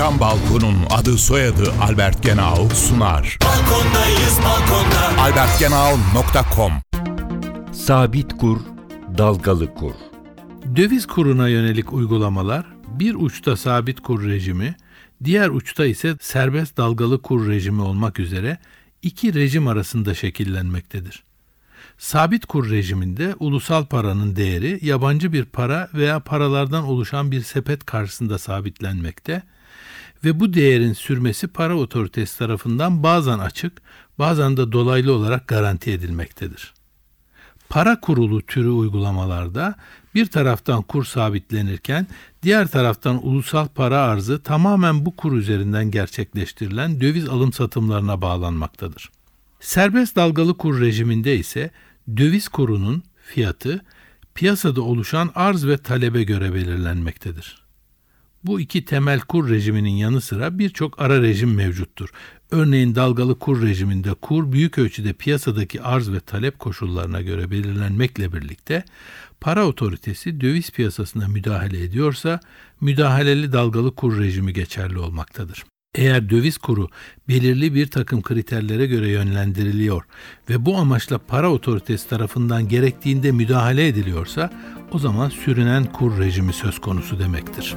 Cam Balkon'un adı soyadı Albert Genau sunar. Balkondayız balkonda. albertgenau.com Sabit kur, dalgalı kur. Döviz kuruna yönelik uygulamalar bir uçta sabit kur rejimi, diğer uçta ise serbest dalgalı kur rejimi olmak üzere iki rejim arasında şekillenmektedir. Sabit kur rejiminde ulusal paranın değeri yabancı bir para veya paralardan oluşan bir sepet karşısında sabitlenmekte ve bu değerin sürmesi para otoritesi tarafından bazen açık, bazen de dolaylı olarak garanti edilmektedir. Para kurulu türü uygulamalarda bir taraftan kur sabitlenirken diğer taraftan ulusal para arzı tamamen bu kur üzerinden gerçekleştirilen döviz alım satımlarına bağlanmaktadır. Serbest dalgalı kur rejiminde ise döviz kurunun fiyatı piyasada oluşan arz ve talebe göre belirlenmektedir. Bu iki temel kur rejiminin yanı sıra birçok ara rejim mevcuttur. Örneğin dalgalı kur rejiminde kur büyük ölçüde piyasadaki arz ve talep koşullarına göre belirlenmekle birlikte para otoritesi döviz piyasasına müdahale ediyorsa müdahaleli dalgalı kur rejimi geçerli olmaktadır. Eğer döviz kuru belirli bir takım kriterlere göre yönlendiriliyor ve bu amaçla para otoritesi tarafından gerektiğinde müdahale ediliyorsa o zaman sürünen kur rejimi söz konusu demektir.